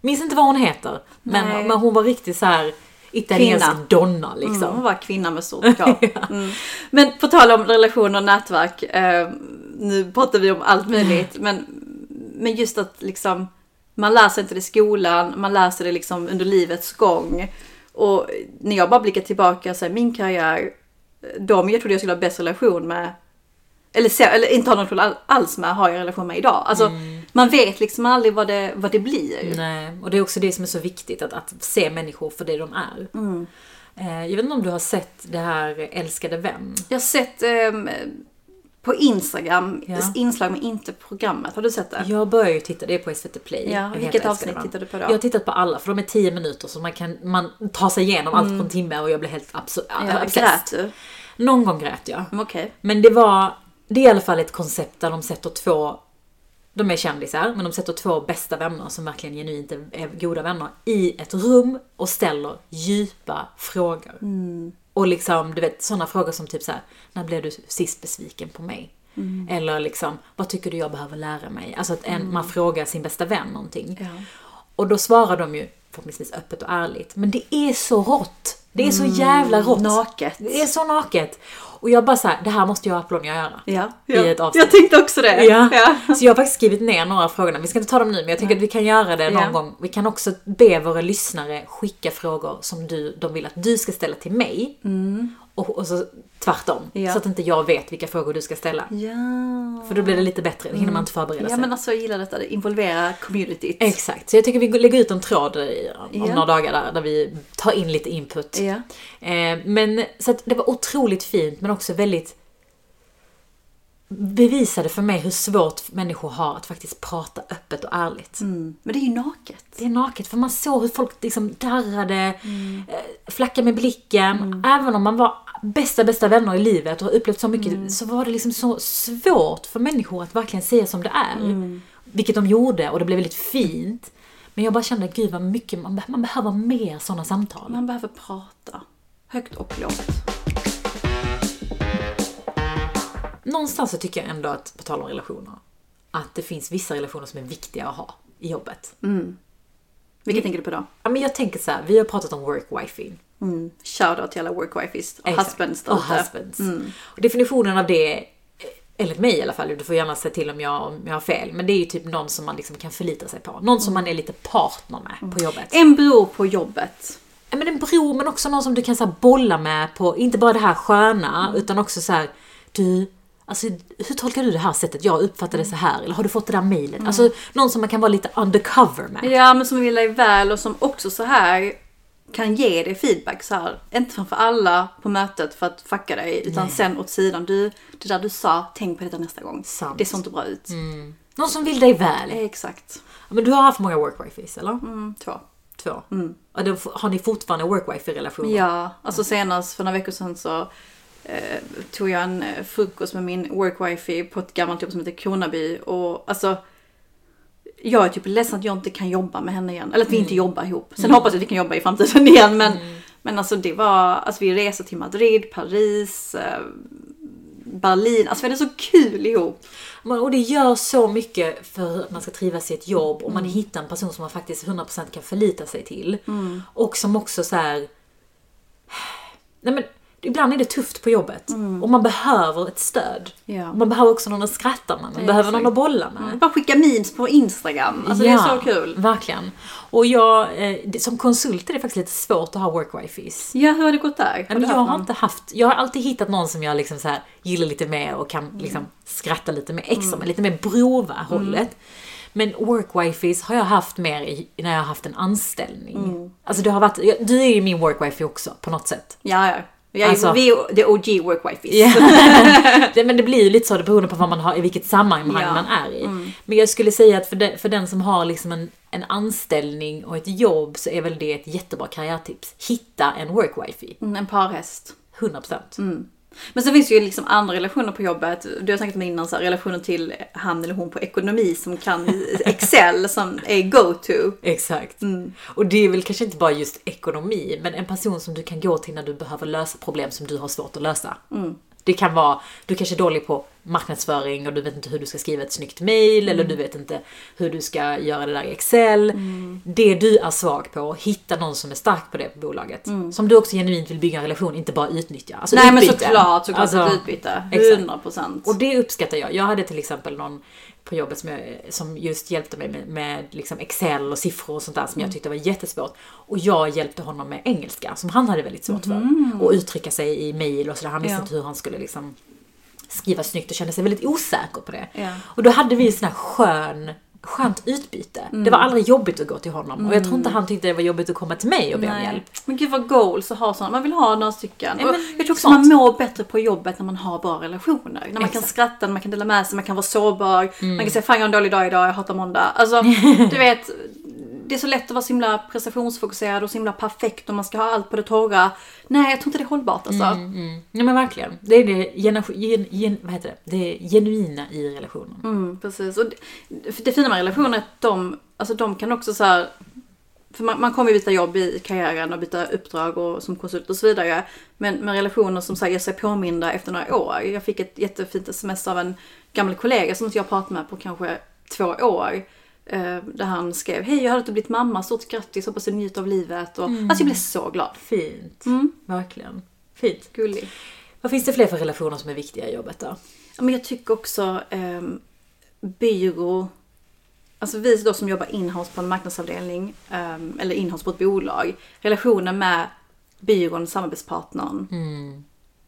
[SPEAKER 2] Minns inte vad hon heter, men, men hon var riktigt så här. italiensk donna liksom.
[SPEAKER 1] Mm, hon var kvinna med stort K. Mm. Men på tal om relationer och nätverk. Eh, nu pratar vi om allt möjligt. Men, men just att liksom man lär sig inte det i skolan. Man lär sig det liksom under livets gång. Och när jag bara blickar tillbaka så här, min karriär. De jag trodde jag skulle ha bäst relation med. Eller, eller inte ha någon relation alls med har jag relation med idag. Alltså man vet liksom aldrig vad det, vad det blir.
[SPEAKER 2] Nej, och det är också det som är så viktigt, att, att se människor för det de är.
[SPEAKER 1] Mm.
[SPEAKER 2] Eh, jag vet inte om du har sett det här Älskade vän?
[SPEAKER 1] Jag har sett ehm, på Instagram
[SPEAKER 2] Ja.
[SPEAKER 1] inslag men inte programmet. Har du sett det?
[SPEAKER 2] Jag börjar ju titta, det är på SVT Play.
[SPEAKER 1] Ja, vilket avsnitt tittade du på då?
[SPEAKER 2] Jag har tittat på alla, för de är 10 minuter så man kan man tar sig igenom allt på en timme och jag blir helt absurd.
[SPEAKER 1] Mm. Ja, grät du?
[SPEAKER 2] Någon gång grät jag.
[SPEAKER 1] Mm, Okej.
[SPEAKER 2] Men det var, det är i alla fall ett koncept där de sätter två, de är kändisar, men de sätter två bästa vänner som verkligen genuint är, goda vänner i ett rum och ställer djupa frågor. Och liksom, du vet sådana frågor som typ så här, när blev du sist besviken på mig? Eller liksom, vad tycker du jag behöver lära mig? Alltså att en, man frågar sin bästa vän någonting.
[SPEAKER 1] Ja.
[SPEAKER 2] Och då svarar de ju förhoppningsvis öppet och ärligt. Men det är så rått. Det är så jävla rått.
[SPEAKER 1] Naket.
[SPEAKER 2] Det är så naket. Och jag bara såhär, det här måste jag och Apollonia göra.
[SPEAKER 1] Ja.
[SPEAKER 2] I
[SPEAKER 1] ja.
[SPEAKER 2] ett avsnitt.
[SPEAKER 1] Jag tänkte också det.
[SPEAKER 2] Ja.
[SPEAKER 1] ja.
[SPEAKER 2] Så jag har faktiskt skrivit ner några frågorna. Vi ska inte ta dem nu, men jag tycker att vi kan göra det någon
[SPEAKER 1] Ja.
[SPEAKER 2] gång. Vi kan också be våra lyssnare skicka frågor som du, de vill att du ska ställa till mig. Och, och så tvärtom.
[SPEAKER 1] Mm. Ja.
[SPEAKER 2] Så att inte jag vet vilka frågor du ska ställa.
[SPEAKER 1] Ja.
[SPEAKER 2] För då blir det lite bättre, då hinner man inte förbereda
[SPEAKER 1] Ja
[SPEAKER 2] sig.
[SPEAKER 1] men alltså jag gillar detta, det involverar communityt.
[SPEAKER 2] Exakt, så jag tycker vi lägger ut en tråd om
[SPEAKER 1] Ja.
[SPEAKER 2] några dagar där, där vi tar in lite input.
[SPEAKER 1] Ja.
[SPEAKER 2] Eh, men så att det var otroligt fint men också väldigt bevisade för mig hur svårt människor har att faktiskt prata öppet och ärligt.
[SPEAKER 1] Mm. Men det är ju naket.
[SPEAKER 2] Det är naket för man såg hur folk liksom darrade, eh, flackade med blicken. Även om man var bästa, bästa vänner i livet och har upplevt så mycket så var det liksom så svårt för människor att verkligen säga som det är. Vilket de gjorde och det blev väldigt fint. Men jag bara kände, gud vad mycket, man, man behöver mer sådana samtal.
[SPEAKER 1] Man behöver prata. Högt och lågt.
[SPEAKER 2] Någonstans så tycker jag ändå att, på tal om relationer, att det finns vissa relationer som är viktiga att ha i jobbet.
[SPEAKER 1] Vilket tänker du på då?
[SPEAKER 2] Ja, men jag tänker så här, vi har pratat om work-wifing.
[SPEAKER 1] Mm. Shoutout till alla workwifes och
[SPEAKER 2] Exakt.
[SPEAKER 1] husbands där
[SPEAKER 2] Och husbands. Och definitionen av det, enligt mig i alla fall, du får gärna säga till om jag, om jag har fel, men det är ju typ någon som man liksom kan förlita sig på. Någon som man är lite partner med på jobbet.
[SPEAKER 1] En bror på jobbet.
[SPEAKER 2] Ja, men en bror, men också någon som du kan så bolla med på, inte bara det här sköna, utan också så här, du, alltså hur tolkar du det här sättet? Jag uppfattar det så här, eller har du fått det där mejlet? Alltså någon som man kan vara lite undercover med.
[SPEAKER 1] Ja, men som vill dig väl och som också så här kan ge dig feedback så här. Inte framför alla på mötet för att fucka dig, utan
[SPEAKER 2] Nej.
[SPEAKER 1] sen åt sidan. Du, det där du sa, tänk på detta nästa gång.
[SPEAKER 2] Sant.
[SPEAKER 1] Det såg inte bra ut.
[SPEAKER 2] Någon som vill dig väl.
[SPEAKER 1] Exakt.
[SPEAKER 2] Men du har haft många workwifes, eller?
[SPEAKER 1] Mm, två.
[SPEAKER 2] Två. Och då har ni fortfarande workwife-relationer?
[SPEAKER 1] Ja, alltså senast för några veckor sedan så eh, tog jag en eh, frukost med min workwifey på ett gammalt jobb som heter Kronaby. Och alltså, jag är typ ledsen att jag inte kan jobba med henne igen. Eller att vi inte jobbar ihop. Sen hoppas jag att vi kan jobba i framtiden igen. Men, men alltså det var, alltså vi reser till Madrid, Paris, eh, Berlin. Alltså vi hade så kul ihop.
[SPEAKER 2] Och det gör så mycket för att man ska trivas i ett jobb och man hittar en person som man faktiskt 100% kan förlita sig till. Och som också så här. Nej men ibland är det tufft på jobbet och man behöver ett stöd.
[SPEAKER 1] Ja.
[SPEAKER 2] Man behöver också någon att skratta med, man
[SPEAKER 1] Ja,
[SPEAKER 2] behöver
[SPEAKER 1] exakt.
[SPEAKER 2] någon att bolla med.
[SPEAKER 1] Bara skicka memes på Instagram. Alltså det är så kul.
[SPEAKER 2] Verkligen. Och jag, eh, som konsult är det faktiskt lite svårt att ha workwifes.
[SPEAKER 1] Ja, hur har det gått där? Har
[SPEAKER 2] jag har inte haft, jag har alltid hittat någon som jag liksom så här gillar lite mer och kan
[SPEAKER 1] Mm.
[SPEAKER 2] liksom skratta lite mer extra med, lite mer brova hållet. Men workwifes har jag haft mer i, när jag har haft en anställning.
[SPEAKER 1] Mm.
[SPEAKER 2] Alltså det har varit, du är ju min workwifey också på något sätt.
[SPEAKER 1] Ja, ja. Jag
[SPEAKER 2] Alltså-
[SPEAKER 1] vi är the OG workwifes.
[SPEAKER 2] det, men det blir ju lite så beroende på vad man har, i vilket sammanhang
[SPEAKER 1] Ja. Mm.
[SPEAKER 2] man är i. Men jag skulle säga att för, de, för den som har liksom en, en anställning och ett jobb så är väl det ett jättebra karriärtips. Hitta en workwifey.
[SPEAKER 1] Mm, En parhäst.
[SPEAKER 2] 100%.
[SPEAKER 1] Mm. Men sen finns det ju liksom andra relationer på jobbet. Du har snackat med innan, så här, relationer till han eller hon på ekonomi som kan Excel som är go-to.
[SPEAKER 2] Exakt.
[SPEAKER 1] Mm.
[SPEAKER 2] Och det är väl kanske inte bara just ekonomi, men en person som du kan gå till när du behöver lösa problem som du har svårt att lösa.
[SPEAKER 1] Mm.
[SPEAKER 2] Det kan vara, du kanske är dålig på marknadsföring och du vet inte hur du ska skriva ett snyggt mail eller du vet inte hur du ska göra det där i Excel. Det du är svag på, hitta någon som är stark på det på bolaget. Som du också genuint vill bygga en relation, inte bara utnyttja. Alltså
[SPEAKER 1] Nej men
[SPEAKER 2] utbyte.
[SPEAKER 1] såklart, såklart
[SPEAKER 2] Alltså,
[SPEAKER 1] ett utbyte.
[SPEAKER 2] exakt.
[SPEAKER 1] 100 procent.
[SPEAKER 2] och det uppskattar jag. Jag hade till exempel någon på jobbet som, jag, som just hjälpte mig med, med liksom Excel och siffror och sånt där som jag tyckte var jättesvårt. Och jag hjälpte honom med engelska som han hade väldigt svårt för. Och uttrycka sig i mail och sådär. Han visste
[SPEAKER 1] Ja.
[SPEAKER 2] inte hur han skulle liksom skriva snyggt och kände sig väldigt osäker på det.
[SPEAKER 1] Ja.
[SPEAKER 2] Och då hade vi en sån här skön Skönt utbyte. Det var aldrig jobbigt att gå till honom. Och jag tror inte han tyckte det var jobbigt att komma till mig och be om hjälp.
[SPEAKER 1] Men gud vad goals att ha sådana. Man vill ha några stycken.
[SPEAKER 2] Men
[SPEAKER 1] jag tror också man mår bättre på jobbet när man har bra relationer. När man kan
[SPEAKER 2] Exakt.
[SPEAKER 1] skratta, när man kan dela med sig, man kan vara sårbar. Man kan säga fan jag har en dålig dag idag, jag hatar måndag. Alltså du vet. Det är så lätt att vara så himla prestationsfokuserad och så himla perfekt och man ska ha allt på det torra. Nej, jag tror inte det är hållbart alltså.
[SPEAKER 2] Mm. Ja men verkligen. Det är det, gen, gen, gen, vad heter det? det genuina i relationen.
[SPEAKER 1] Mm, precis. Och det, det fina med relationer är att de, alltså de kan också så här. För man, man kommer ju byta jobb i karriären och byta uppdrag och som konsult och så vidare. Men med relationer som så här, ger sig påminda efter några år. Jag fick ett jättefint sms av en gammal kollega som inte jag pratat med på kanske två år. Eh, där han skrev, hej jag att du blivit mamma, stort grattis, hoppas du njuter av livet. Och, Alltså jag blev så glad.
[SPEAKER 2] Fint. Verkligen. Fint.
[SPEAKER 1] Gullig.
[SPEAKER 2] Vad finns det fler för relationer som är viktiga i jobbet då?
[SPEAKER 1] Ja, men jag tycker också eh, byrå, alltså vi då som jobbar inhouse på en marknadsavdelning eh, eller inhouse på ett bolag, relationen med byrån, samarbetspartnern.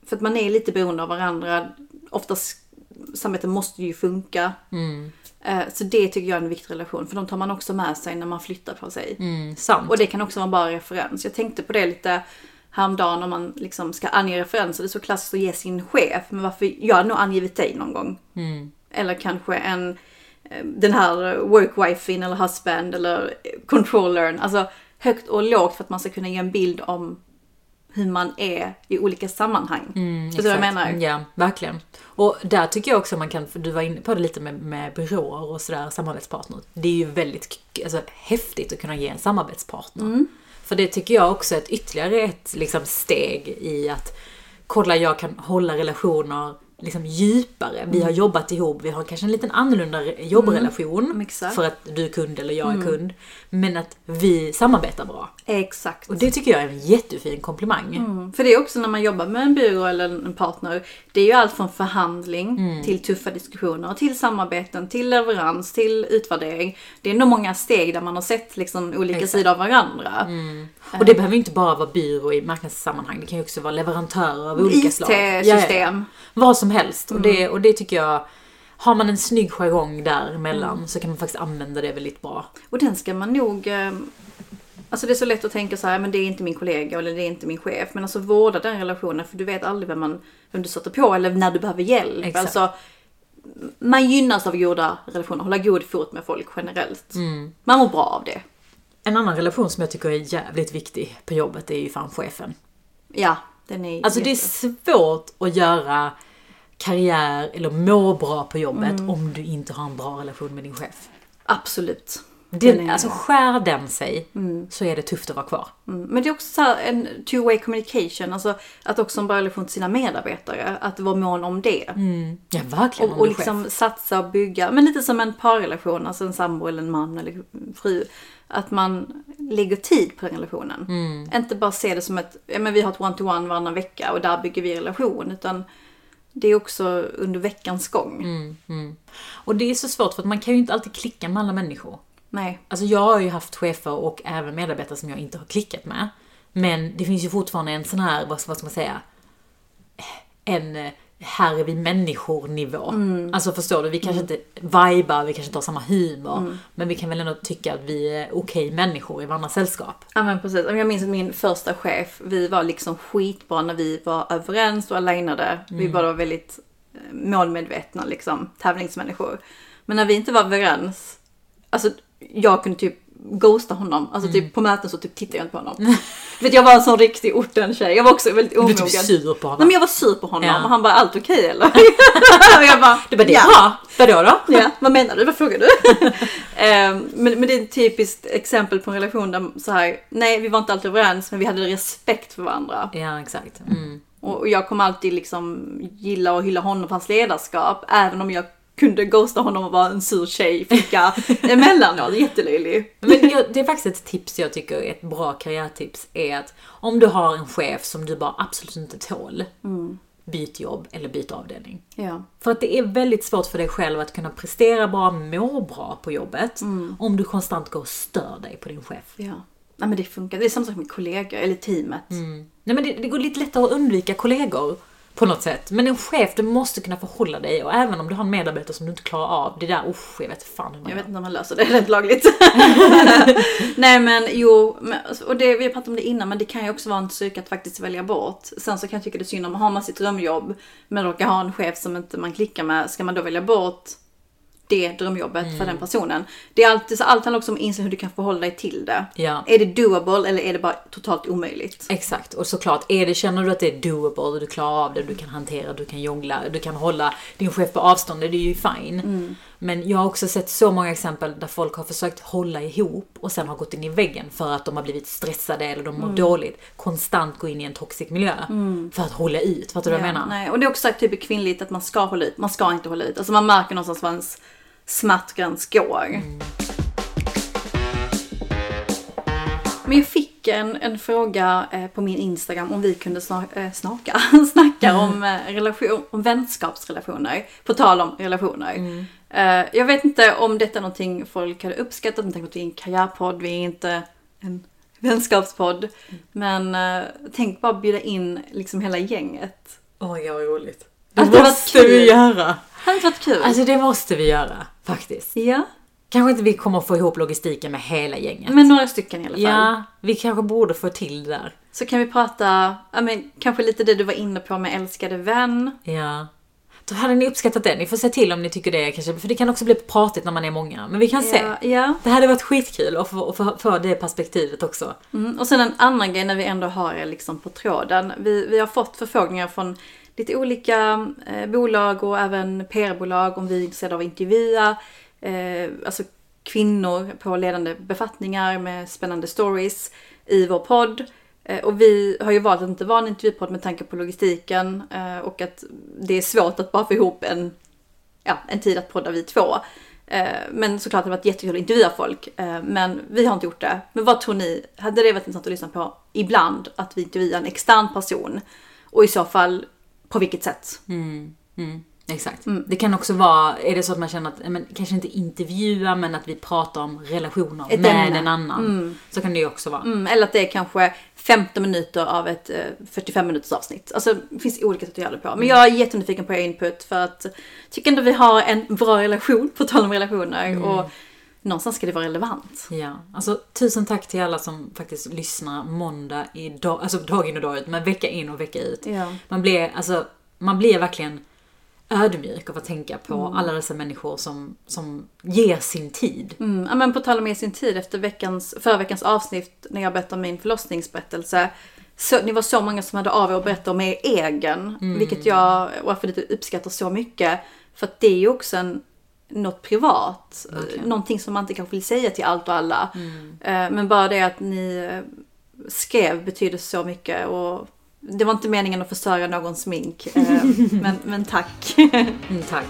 [SPEAKER 1] För att man är lite beroende av varandra. Oftast samarbete måste ju funka. Eh, så det tycker jag är en viktig relation, för de tar man också med sig när man flyttar på sig.
[SPEAKER 2] Mm.
[SPEAKER 1] Och det kan också vara bra referens. Jag tänkte på det lite häromdagen om man liksom ska ange referenser. Det är så klassiskt att ge sin chef. Men varför? Jag har nog angivit dig någon gång. Eller kanske en eh, den här workwifin eller husband eller controllern. Alltså högt och lågt för att man ska kunna ge en bild om hur man är i olika sammanhang. Förstår du vad jag menar?
[SPEAKER 2] Ja, verkligen. Och där tycker jag också man kan, för du var inne på det lite med, med byråer och sådär, samarbetspartner. Det är ju väldigt alltså, häftigt att kunna ge en samarbetspartner.
[SPEAKER 1] Mm.
[SPEAKER 2] För det tycker jag också är ett ytterligare ett liksom, steg i att kolla, jag kan hålla relationer liksom djupare. Vi
[SPEAKER 1] Mm.
[SPEAKER 2] har jobbat ihop, vi har kanske en liten annorlunda re- jobbrelation.
[SPEAKER 1] Mm.
[SPEAKER 2] För att du är kund eller jag är kund. Men att vi samarbetar bra.
[SPEAKER 1] Exakt.
[SPEAKER 2] Och det tycker jag är en jättefin komplimang.
[SPEAKER 1] Mm. För det är också när man jobbar med en byrå eller en partner. Det är ju allt från förhandling till tuffa diskussioner, till samarbeten, till leverans, till utvärdering. Det är nog många steg där man har sett liksom olika
[SPEAKER 2] Exakt.
[SPEAKER 1] sidor av varandra.
[SPEAKER 2] Och det behöver inte bara vara byrå i marknadssammanhang. Det kan ju också vara leverantörer av olika slag. Ja, ja, ja.
[SPEAKER 1] IT-system.
[SPEAKER 2] Vad som helst. Och, det, och det tycker jag, har man en snygg jargong däremellan så kan man faktiskt använda det väldigt bra.
[SPEAKER 1] Och den ska man nog... eh, Alltså det är så lätt att tänka så här, men det är inte min kollega eller det är inte min chef. Men alltså vårda den relationen för du vet aldrig vem, man, vem du stöter på eller när du behöver hjälp.
[SPEAKER 2] Exakt.
[SPEAKER 1] Alltså, man gynnas av goda relationer, hålla god fot med folk generellt. Man mår bra av det.
[SPEAKER 2] En annan relation som jag tycker är jävligt viktig på jobbet är ju fan chefen.
[SPEAKER 1] Ja, den är
[SPEAKER 2] Alltså det är
[SPEAKER 1] jätte-
[SPEAKER 2] svårt att göra karriär eller må bra på jobbet om du inte har en bra relation med din chef.
[SPEAKER 1] Absolut.
[SPEAKER 2] Den, Alltså skär den sig så är det tufft att vara kvar.
[SPEAKER 1] Mm. Men det är också en two-way communication, alltså att också ha en bra relation till sina medarbetare, att vara mån om det.
[SPEAKER 2] Ja verkligen.
[SPEAKER 1] Och, och
[SPEAKER 2] är chef.
[SPEAKER 1] liksom satsa och bygga, men lite som en parrelation, alltså en sambo eller en man eller fru. Att man lägger tid på den relationen. Inte bara se det som ett, ja men vi har ett one-to-one varannan vecka och där bygger vi relation. Utan det är också under veckans gång.
[SPEAKER 2] Och det är så svårt för att man kan ju inte alltid klicka med alla människor.
[SPEAKER 1] Nej.
[SPEAKER 2] Alltså jag har ju haft chefer och även medarbetare som jag inte har klickat med. Men det finns ju fortfarande en sån här, vad, vad ska man säga, en eh, här är vi människor-nivå. Alltså förstår du, vi kanske inte vibar, vi kanske inte har samma humor. Men vi kan väl ändå tycka att vi är okej människor i varandras sällskap.
[SPEAKER 1] Ja men precis. Jag minns att min första chef, vi var liksom skitbra när vi var överens och alignade. Vi var då väldigt eh, målmedvetna liksom, tävlingsmänniskor. Men när vi inte var överens, alltså jag kunde typ ghosta honom. Alltså typ på möten så typ tittade jag inte på honom. Vet jag var en sån riktig orten-tjej. Jag var också väldigt
[SPEAKER 2] Du är
[SPEAKER 1] omogen.
[SPEAKER 2] typ sur på
[SPEAKER 1] Nej
[SPEAKER 2] honom.
[SPEAKER 1] men jag var sur på honom
[SPEAKER 2] Ja.
[SPEAKER 1] och han bara, allt okej eller? och jag bara,
[SPEAKER 2] Du bara, det är
[SPEAKER 1] ja.
[SPEAKER 2] bra. Vadå då?
[SPEAKER 1] Ja, vad menar du? Vad frågar du? Ehm, men, men det är ett typiskt exempel på en relation där så här, nej vi var inte alltid överens men vi hade respekt för varandra.
[SPEAKER 2] Ja, exakt. Mm.
[SPEAKER 1] Och och jag kommer alltid liksom gilla och hylla honom för hans ledarskap. Även om jag kunde ghosta honom och vara en sur tjej, flicka emellanåt. Jättelöjlig.
[SPEAKER 2] Men jag, det är faktiskt ett tips jag tycker är ett bra karriärtips. Är att om du har en chef som du bara absolut inte tål. Byt jobb eller byt avdelning.
[SPEAKER 1] Ja.
[SPEAKER 2] För att det är väldigt svårt för dig själv att kunna prestera bra, må bra på jobbet. Om du konstant går och stör dig på din chef.
[SPEAKER 1] Ja. Nej men det funkar. Det är samma sak med kollegor eller teamet.
[SPEAKER 2] Nej men det, det går lite lättare att undvika kollegor på något sätt. Men en chef, du måste kunna förhålla dig och även om du har en medarbetare som du inte klarar av, det där, usch, jag vet fan hur man
[SPEAKER 1] Jag vet inte om man löser det rätt lagligt. Nej men jo, och det, vi har pratat om det innan, men det kan ju också vara en styrka att faktiskt välja bort. Sen så kan jag tycka det är synd om, har man sitt drömjobb, men råkar ha en chef som inte man klickar med, ska man då välja bort det drömjobbet för den personen? Det är alltid så, allt handlar också om att inse hur du kan förhålla dig till det.
[SPEAKER 2] Ja.
[SPEAKER 1] Är det doable eller är det bara totalt omöjligt?
[SPEAKER 2] Exakt, och såklart, är det, känner du att det är doable, och du klarar av det, du kan hantera, du kan jongla, du kan hålla din chef på avstånd, det är ju fine. Men jag har också sett så många exempel där folk har försökt hålla ihop och sen har gått in i väggen för att de har blivit stressade eller de mår dåligt. Konstant gå in i en toxic miljö för att hålla ut, fattar du vad jag menar?
[SPEAKER 1] Nej, och det är också typiskt kvinnligt att man ska hålla ut, man ska inte hålla ut. Alltså man märker någonstans var ens smärtgräns går.
[SPEAKER 2] Mm.
[SPEAKER 1] Men jag fick en, en fråga eh, på min Instagram om vi kunde sna, eh, snacka
[SPEAKER 2] Mm.
[SPEAKER 1] om, eh, relation, om vänskapsrelationer. På tal om relationer.
[SPEAKER 2] Mm.
[SPEAKER 1] Jag vet inte om detta är någonting folk hade uppskattat med tanke på att vi är en karriärpodd, vi är inte en vänskapspodd. Men tänk bara bjuda in liksom hela gänget.
[SPEAKER 2] Åh god vad roligt.
[SPEAKER 1] Det
[SPEAKER 2] Det
[SPEAKER 1] varit
[SPEAKER 2] måste vi
[SPEAKER 1] kul.
[SPEAKER 2] göra!
[SPEAKER 1] Hade inte varit kul?
[SPEAKER 2] Alltså det måste vi göra, faktiskt.
[SPEAKER 1] ja,
[SPEAKER 2] Kanske inte vi kommer att få ihop logistiken med hela gänget.
[SPEAKER 1] men några stycken i alla fall.
[SPEAKER 2] Ja, vi kanske borde få till det där.
[SPEAKER 1] Så kan vi prata, ja men kanske lite det du var inne på med älskade vän.
[SPEAKER 2] Ja. Då hade ni uppskattat det. Ni får se till om ni tycker det kanske, för det kan också bli pratigt när man är många. Men vi kan se.
[SPEAKER 1] Ja, ja.
[SPEAKER 2] Det hade varit skitkul att få, få, få det perspektivet också.
[SPEAKER 1] Mm. Och sen en annan grej när vi ändå har er liksom på tråden. Vi, vi har fått förfrågningar från lite olika eh, bolag och även PR-bolag om vi är intresserade av att intervjua eh, alltså kvinnor på ledande befattningar med spännande stories i vår podd. Eh, och vi har ju valt att inte vara en intervjupodd med tanke på logistiken eh, och att det är svårt att bara få ihop en, ja, en tid att podda vi två. Eh, men såklart det har varit jättekul att intervjua folk. Eh, men vi har inte gjort det. Men vad tror ni? Hade det varit intressant att lyssna på ibland? Att vi intervjuar en extern person? Och i så fall, på vilket sätt?
[SPEAKER 2] Mm, exakt. Det kan också vara, är det så att man känner att, men, kanske inte intervjua men att vi pratar om relationer
[SPEAKER 1] Ett
[SPEAKER 2] med
[SPEAKER 1] ämne.
[SPEAKER 2] en annan. Så kan det ju också vara.
[SPEAKER 1] Mm, eller att det är kanske 15 minuter av ett eh, 45 minuters avsnitt. Alltså det finns olika sätt att göra det på. Men jag är jättenyfiken på er input för att jag tycker ändå vi har en bra relation, på tal om relationer. Och någonstans ska det vara relevant.
[SPEAKER 2] Ja, alltså tusen tack till alla som faktiskt lyssnar måndag i dag, alltså dag in och dag ut, men vecka in och vecka ut.
[SPEAKER 1] Ja.
[SPEAKER 2] Man blir, alltså, man blir verkligen ödmjuk av att tänka på alla dessa människor som, som ger sin tid.
[SPEAKER 1] Mm, ja, men på tal om med sin tid efter veckans, förra veckans avsnitt när jag berättade om min förlossningsberättelse. Så, ni var så många som hade av er att berätta om er egen. Vilket jag och för lite uppskattar så mycket. För att det är ju också en, något privat.
[SPEAKER 2] Verkligen.
[SPEAKER 1] Någonting som man inte kanske vill säga till allt och alla. Eh, Men bara det att ni eh, skrev betyder så mycket. Och det var inte meningen att förstöra någons smink. eh, men, men tack.
[SPEAKER 2] Mm, tack.